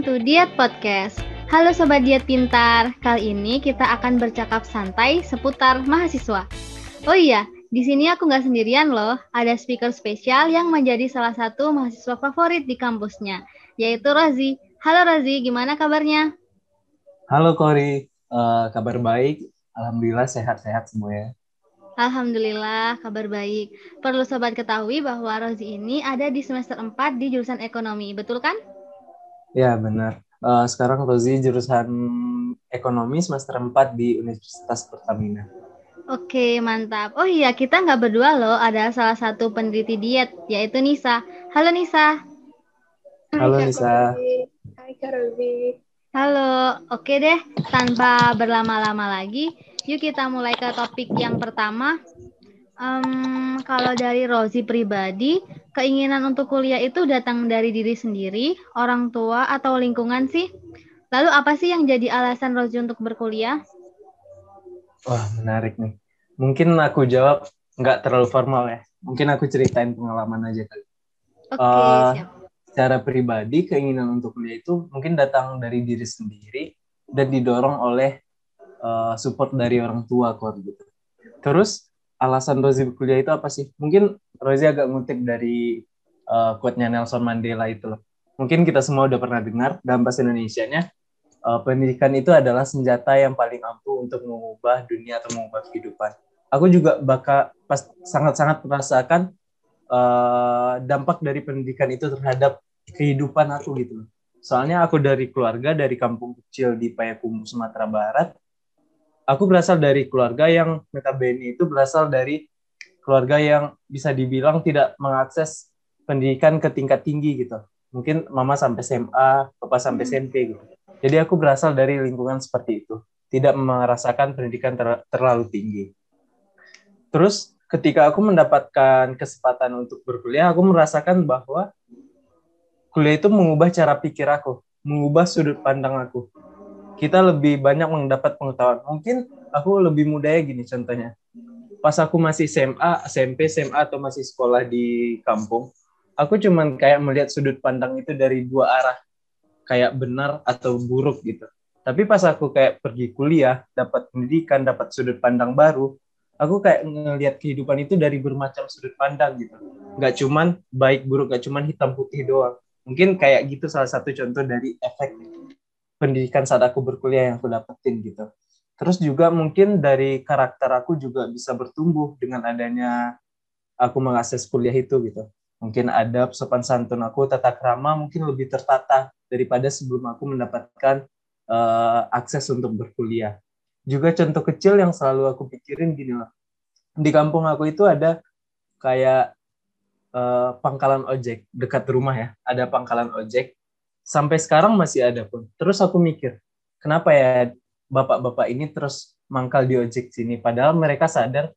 welcome to Diet Podcast. Halo Sobat Diet Pintar, kali ini kita akan bercakap santai seputar mahasiswa. Oh iya, di sini aku nggak sendirian loh, ada speaker spesial yang menjadi salah satu mahasiswa favorit di kampusnya, yaitu Rozi. Halo Rozi, gimana kabarnya? Halo Kori, uh, kabar baik. Alhamdulillah sehat-sehat semua ya. Alhamdulillah, kabar baik. Perlu sobat ketahui bahwa Rozi ini ada di semester 4 di jurusan ekonomi, betul kan? Ya, benar. Uh, sekarang Rozi jurusan ekonomi semester 4 di Universitas Pertamina. Oke, mantap. Oh iya, kita nggak berdua loh. Ada salah satu peneliti diet, yaitu Nisa. Halo Nisa. Halo Hai, Nisa. Hai Kak Rozi. Halo, oke deh. Tanpa berlama-lama lagi, Yuk kita mulai ke topik yang pertama. Um, kalau dari Rozi pribadi, keinginan untuk kuliah itu datang dari diri sendiri, orang tua, atau lingkungan sih? Lalu apa sih yang jadi alasan Rozi untuk berkuliah? Wah, menarik nih. Mungkin aku jawab nggak terlalu formal ya. Mungkin aku ceritain pengalaman aja kali. Oke, okay, uh, siap. Secara pribadi, keinginan untuk kuliah itu mungkin datang dari diri sendiri dan didorong oleh uh, support dari orang tua kok gitu. Terus alasan Rozi kuliah itu apa sih? Mungkin Rozi agak ngutip dari uh, quote-nya Nelson Mandela itu loh. Mungkin kita semua udah pernah dengar dalam bahasa Indonesia-nya uh, pendidikan itu adalah senjata yang paling ampuh untuk mengubah dunia atau mengubah kehidupan. Aku juga bakal pas sangat-sangat merasakan uh, dampak dari pendidikan itu terhadap kehidupan aku gitu. Soalnya aku dari keluarga dari kampung kecil di Payakumbuh Sumatera Barat aku berasal dari keluarga yang notabene itu berasal dari keluarga yang bisa dibilang tidak mengakses pendidikan ke tingkat tinggi gitu. Mungkin mama sampai SMA, papa sampai hmm. SMP gitu. Jadi aku berasal dari lingkungan seperti itu, tidak merasakan pendidikan ter terlalu tinggi. Terus ketika aku mendapatkan kesempatan untuk berkuliah, aku merasakan bahwa kuliah itu mengubah cara pikir aku, mengubah sudut pandang aku kita lebih banyak mendapat pengetahuan. Mungkin aku lebih mudah ya gini contohnya. Pas aku masih SMA, SMP, SMA atau masih sekolah di kampung, aku cuman kayak melihat sudut pandang itu dari dua arah. Kayak benar atau buruk gitu. Tapi pas aku kayak pergi kuliah, dapat pendidikan, dapat sudut pandang baru, aku kayak ngelihat kehidupan itu dari bermacam sudut pandang gitu. Gak cuman baik buruk, gak cuman hitam putih doang. Mungkin kayak gitu salah satu contoh dari efek pendidikan saat aku berkuliah yang aku dapetin gitu. Terus juga mungkin dari karakter aku juga bisa bertumbuh dengan adanya aku mengakses kuliah itu gitu. Mungkin ada sopan santun aku, tata krama mungkin lebih tertata daripada sebelum aku mendapatkan uh, akses untuk berkuliah. Juga contoh kecil yang selalu aku pikirin gini loh. Di kampung aku itu ada kayak uh, pangkalan ojek dekat rumah ya. Ada pangkalan ojek sampai sekarang masih ada pun. Terus aku mikir, kenapa ya bapak-bapak ini terus mangkal di ojek sini? Padahal mereka sadar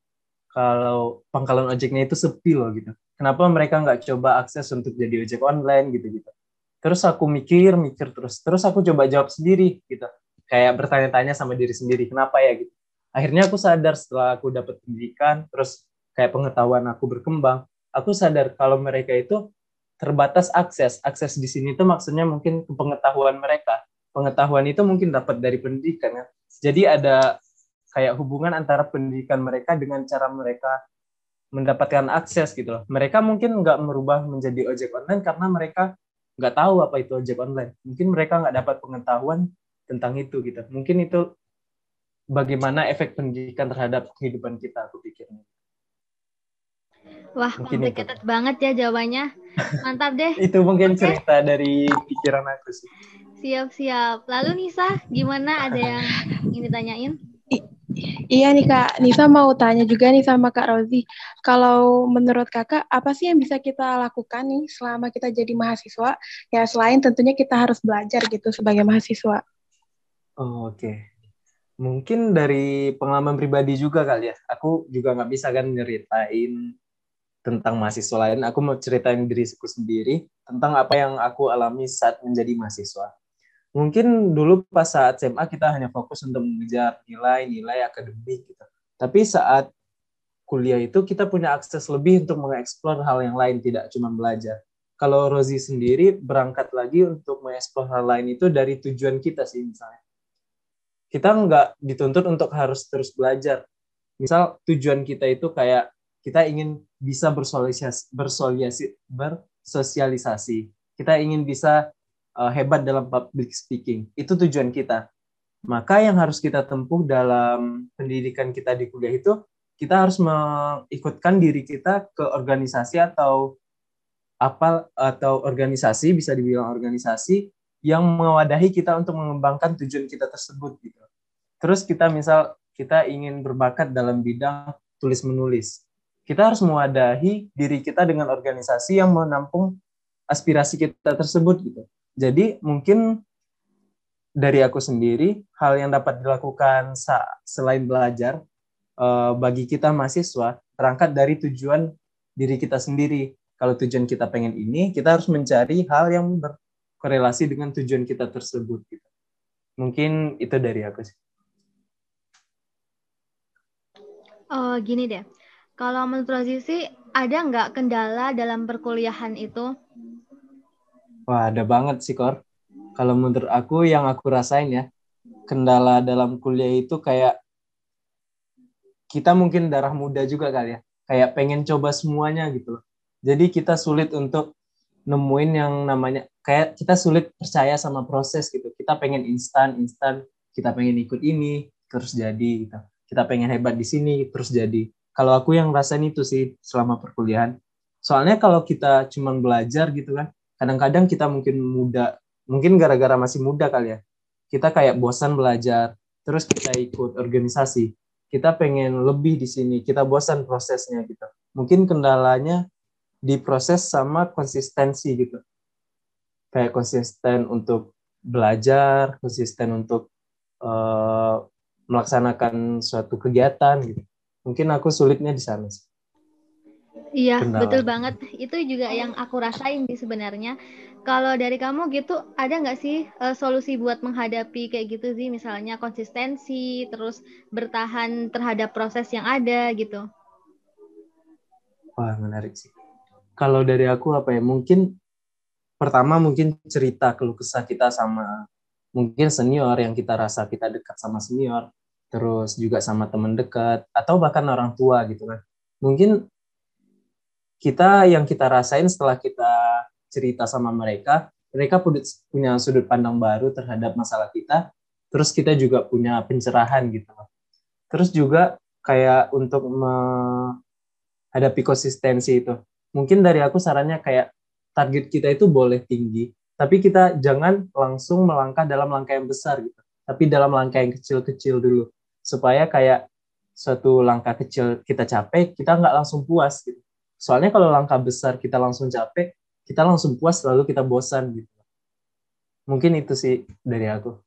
kalau pangkalan ojeknya itu sepi loh gitu. Kenapa mereka nggak coba akses untuk jadi ojek online gitu-gitu. Terus aku mikir, mikir terus. Terus aku coba jawab sendiri gitu. Kayak bertanya-tanya sama diri sendiri, kenapa ya gitu. Akhirnya aku sadar setelah aku dapat pendidikan, terus kayak pengetahuan aku berkembang, aku sadar kalau mereka itu terbatas akses. Akses di sini itu maksudnya mungkin pengetahuan mereka. Pengetahuan itu mungkin dapat dari pendidikan ya. Jadi ada kayak hubungan antara pendidikan mereka dengan cara mereka mendapatkan akses gitu loh. Mereka mungkin nggak merubah menjadi ojek online karena mereka nggak tahu apa itu ojek online. Mungkin mereka nggak dapat pengetahuan tentang itu gitu. Mungkin itu bagaimana efek pendidikan terhadap kehidupan kita aku pikirnya. Wah, complicated banget ya jawabannya. Mantap deh. itu mungkin okay. cerita dari pikiran aku sih. Siap-siap. Lalu Nisa, gimana? Ada yang ingin ditanyain? I iya nih Kak, Nisa mau tanya juga nih sama Kak Rozi. Kalau menurut Kakak, apa sih yang bisa kita lakukan nih selama kita jadi mahasiswa? Ya selain tentunya kita harus belajar gitu sebagai mahasiswa. Oh, Oke. Okay. Mungkin dari pengalaman pribadi juga kali ya. Aku juga nggak bisa kan nyeritain tentang mahasiswa lain, aku mau ceritain diriku sendiri tentang apa yang aku alami saat menjadi mahasiswa. Mungkin dulu pas saat SMA kita hanya fokus untuk mengejar nilai-nilai akademik gitu. Tapi saat kuliah itu kita punya akses lebih untuk mengeksplor hal yang lain, tidak cuma belajar. kalau Rozi sendiri berangkat lagi untuk mengeksplor hal lain itu dari tujuan kita sih misalnya. Kita nggak dituntut untuk harus terus belajar. Misal tujuan kita itu kayak kita ingin bisa bersosialisasi, bersosialisasi, bersosialisasi. Kita ingin bisa uh, hebat dalam public speaking. Itu tujuan kita. Maka yang harus kita tempuh dalam pendidikan kita di kuliah itu kita harus mengikutkan diri kita ke organisasi atau apa atau organisasi bisa dibilang organisasi yang mewadahi kita untuk mengembangkan tujuan kita tersebut gitu. Terus kita misal kita ingin berbakat dalam bidang tulis menulis. Kita harus mewadahi diri kita dengan organisasi yang menampung aspirasi kita tersebut gitu. Jadi mungkin dari aku sendiri hal yang dapat dilakukan selain belajar eh, bagi kita mahasiswa terangkat dari tujuan diri kita sendiri kalau tujuan kita pengen ini, kita harus mencari hal yang berkorelasi dengan tujuan kita tersebut. Gitu. Mungkin itu dari aku sih. Oh, gini deh. Kalau menurut sih, ada nggak kendala dalam perkuliahan itu? Wah, ada banget sih, Kor. Kalau menurut aku, yang aku rasain ya, kendala dalam kuliah itu kayak kita mungkin darah muda juga kali ya. Kayak pengen coba semuanya gitu loh. Jadi kita sulit untuk nemuin yang namanya kayak kita sulit percaya sama proses gitu. Kita pengen instan, instan, kita pengen ikut ini terus jadi gitu. Kita pengen hebat di sini terus jadi. Kalau aku yang rasain itu sih selama perkuliahan. Soalnya kalau kita cuma belajar gitu kan, kadang-kadang kita mungkin muda, mungkin gara-gara masih muda kali ya. Kita kayak bosan belajar, terus kita ikut organisasi. Kita pengen lebih di sini, kita bosan prosesnya gitu. Mungkin kendalanya diproses sama konsistensi gitu. Kayak konsisten untuk belajar, konsisten untuk uh, melaksanakan suatu kegiatan gitu. Mungkin aku sulitnya di sana sih. Iya, Kendala. betul banget. Itu juga yang aku rasain sih sebenarnya. Kalau dari kamu gitu, ada nggak sih uh, solusi buat menghadapi kayak gitu sih? Misalnya konsistensi, terus bertahan terhadap proses yang ada gitu. Wah, menarik sih kalau dari aku apa ya mungkin pertama mungkin cerita keluh kesah kita sama mungkin senior yang kita rasa kita dekat sama senior terus juga sama teman dekat atau bahkan orang tua gitu kan mungkin kita yang kita rasain setelah kita cerita sama mereka mereka punya sudut pandang baru terhadap masalah kita terus kita juga punya pencerahan gitu. Terus juga kayak untuk menghadapi konsistensi itu. Mungkin dari aku sarannya kayak target kita itu boleh tinggi, tapi kita jangan langsung melangkah dalam langkah yang besar gitu, tapi dalam langkah yang kecil-kecil dulu, supaya kayak suatu langkah kecil kita capek, kita nggak langsung puas gitu. Soalnya kalau langkah besar kita langsung capek, kita langsung puas lalu kita bosan gitu. Mungkin itu sih dari aku.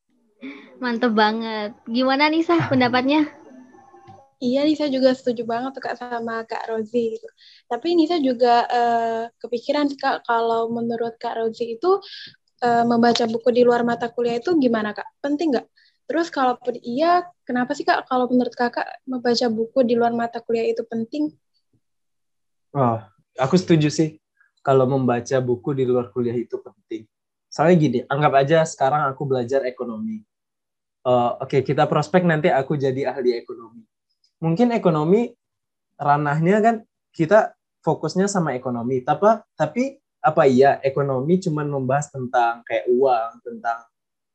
Mantep banget. Gimana Nisa pendapatnya? Iya, Nisa juga setuju banget tuh Kak sama Kak Rozi gitu. Tapi Nisa juga uh, kepikiran Kak kalau menurut Kak Rozi itu uh, membaca buku di luar mata kuliah itu gimana Kak? Penting nggak? Terus kalaupun iya, kenapa sih Kak kalau menurut Kakak membaca buku di luar mata kuliah itu penting? Oh, aku setuju sih. Kalau membaca buku di luar kuliah itu penting. Soalnya gini, anggap aja sekarang aku belajar ekonomi. Uh, Oke, okay, kita prospek nanti aku jadi ahli ekonomi. Mungkin ekonomi ranahnya kan kita fokusnya sama ekonomi. Tapi tapi apa iya ekonomi cuma membahas tentang kayak uang tentang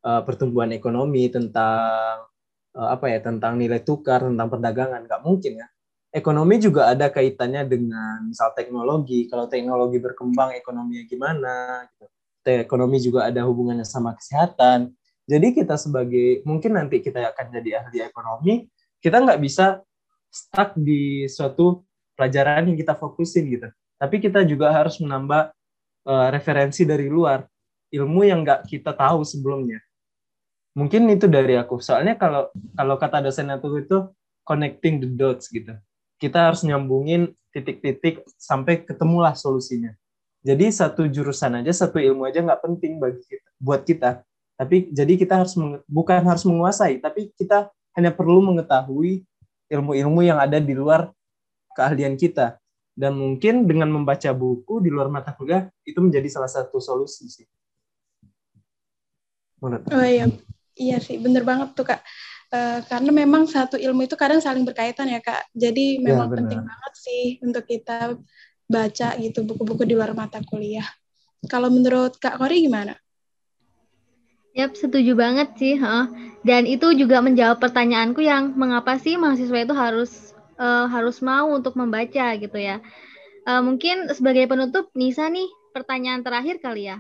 uh, pertumbuhan ekonomi tentang uh, apa ya tentang nilai tukar tentang perdagangan. Nggak mungkin ya ekonomi juga ada kaitannya dengan misal teknologi kalau teknologi berkembang ekonominya gimana gitu. ekonomi juga ada hubungannya sama kesehatan jadi kita sebagai mungkin nanti kita akan jadi ahli ekonomi kita nggak bisa stuck di suatu pelajaran yang kita fokusin gitu. Tapi kita juga harus menambah uh, referensi dari luar, ilmu yang nggak kita tahu sebelumnya. Mungkin itu dari aku. Soalnya kalau kalau kata dosen aku itu connecting the dots gitu. Kita harus nyambungin titik-titik sampai ketemulah solusinya. Jadi satu jurusan aja, satu ilmu aja nggak penting bagi kita, buat kita. Tapi jadi kita harus bukan harus menguasai, tapi kita hanya perlu mengetahui ilmu-ilmu yang ada di luar keahlian kita. Dan mungkin dengan membaca buku di luar mata kuliah itu menjadi salah satu solusi sih. Menurut oh iya, iya sih, bener banget tuh kak. Uh, karena memang satu ilmu itu kadang saling berkaitan ya kak. Jadi ya, memang ya, penting banget sih untuk kita baca gitu buku-buku di luar mata kuliah. Kalau menurut kak Kori gimana? Yap, setuju banget sih. Huh? Dan itu juga menjawab pertanyaanku yang mengapa sih mahasiswa itu harus uh, harus mau untuk membaca gitu ya. Uh, mungkin sebagai penutup, Nisa nih pertanyaan terakhir kali ya.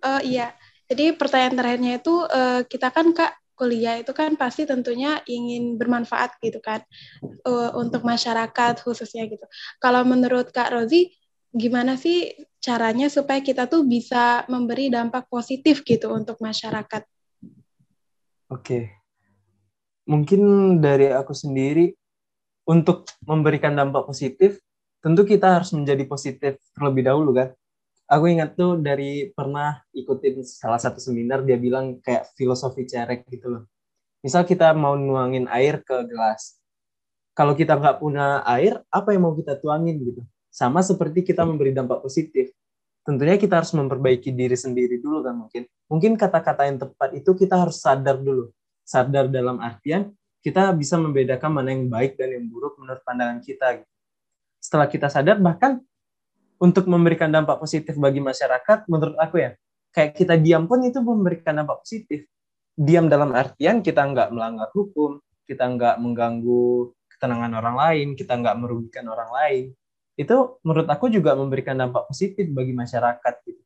Uh, iya, jadi pertanyaan terakhirnya itu uh, kita kan kak kuliah itu kan pasti tentunya ingin bermanfaat gitu kan uh, untuk masyarakat khususnya gitu. Kalau menurut Kak Rozi, gimana sih caranya supaya kita tuh bisa memberi dampak positif gitu untuk masyarakat? Oke, mungkin dari aku sendiri untuk memberikan dampak positif, tentu kita harus menjadi positif terlebih dahulu kan aku ingat tuh dari pernah ikutin salah satu seminar dia bilang kayak filosofi cerek gitu loh. Misal kita mau nuangin air ke gelas. Kalau kita nggak punya air, apa yang mau kita tuangin gitu? Sama seperti kita memberi dampak positif. Tentunya kita harus memperbaiki diri sendiri dulu kan mungkin. Mungkin kata-kata yang tepat itu kita harus sadar dulu. Sadar dalam artian kita bisa membedakan mana yang baik dan yang buruk menurut pandangan kita. Setelah kita sadar, bahkan untuk memberikan dampak positif bagi masyarakat, menurut aku ya, kayak kita diam pun itu memberikan dampak positif. Diam dalam artian kita nggak melanggar hukum, kita nggak mengganggu ketenangan orang lain, kita nggak merugikan orang lain. Itu menurut aku juga memberikan dampak positif bagi masyarakat. Gitu.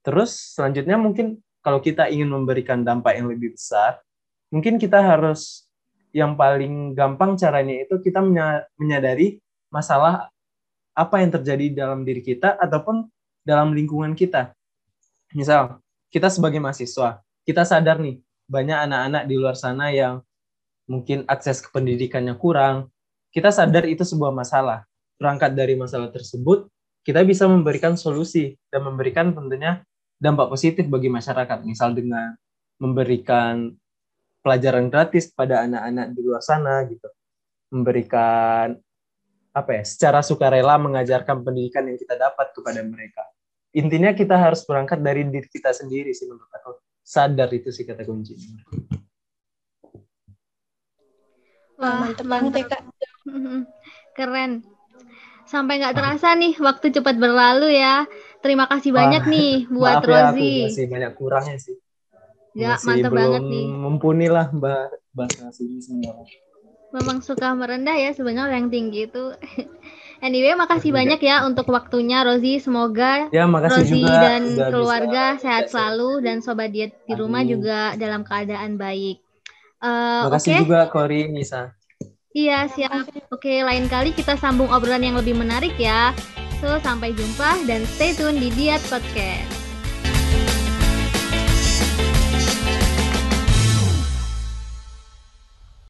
Terus selanjutnya mungkin kalau kita ingin memberikan dampak yang lebih besar, mungkin kita harus yang paling gampang caranya itu kita menyadari masalah apa yang terjadi dalam diri kita ataupun dalam lingkungan kita. Misal, kita sebagai mahasiswa, kita sadar nih, banyak anak-anak di luar sana yang mungkin akses ke pendidikannya kurang. Kita sadar itu sebuah masalah. Berangkat dari masalah tersebut, kita bisa memberikan solusi dan memberikan tentunya dampak positif bagi masyarakat. Misal dengan memberikan pelajaran gratis pada anak-anak di luar sana gitu. Memberikan apa ya secara sukarela mengajarkan pendidikan yang kita dapat kepada mereka. Intinya kita harus berangkat dari diri kita sendiri sih menurut aku. Sadar itu sih kata kunci. Wah, mantep keren. Sampai nggak terasa nih waktu cepat berlalu ya. Terima kasih banyak Wah, nih buat maaf Rozi ya, aku masih banyak kurangnya sih. Ya masih mantap banget nih. mumpuni lah mbak bahasa sini semua memang suka merendah ya sebenarnya yang tinggi itu. anyway, makasih banyak ya untuk waktunya Rozi. Semoga ya, Rozi juga dan keluarga sehat selalu dan sobat diet di rumah Amin. juga dalam keadaan baik. Uh, makasih okay. juga Kori Nisa. Iya, siap. Oke, lain kali kita sambung obrolan yang lebih menarik ya. So, sampai jumpa dan stay tune di Diet Podcast.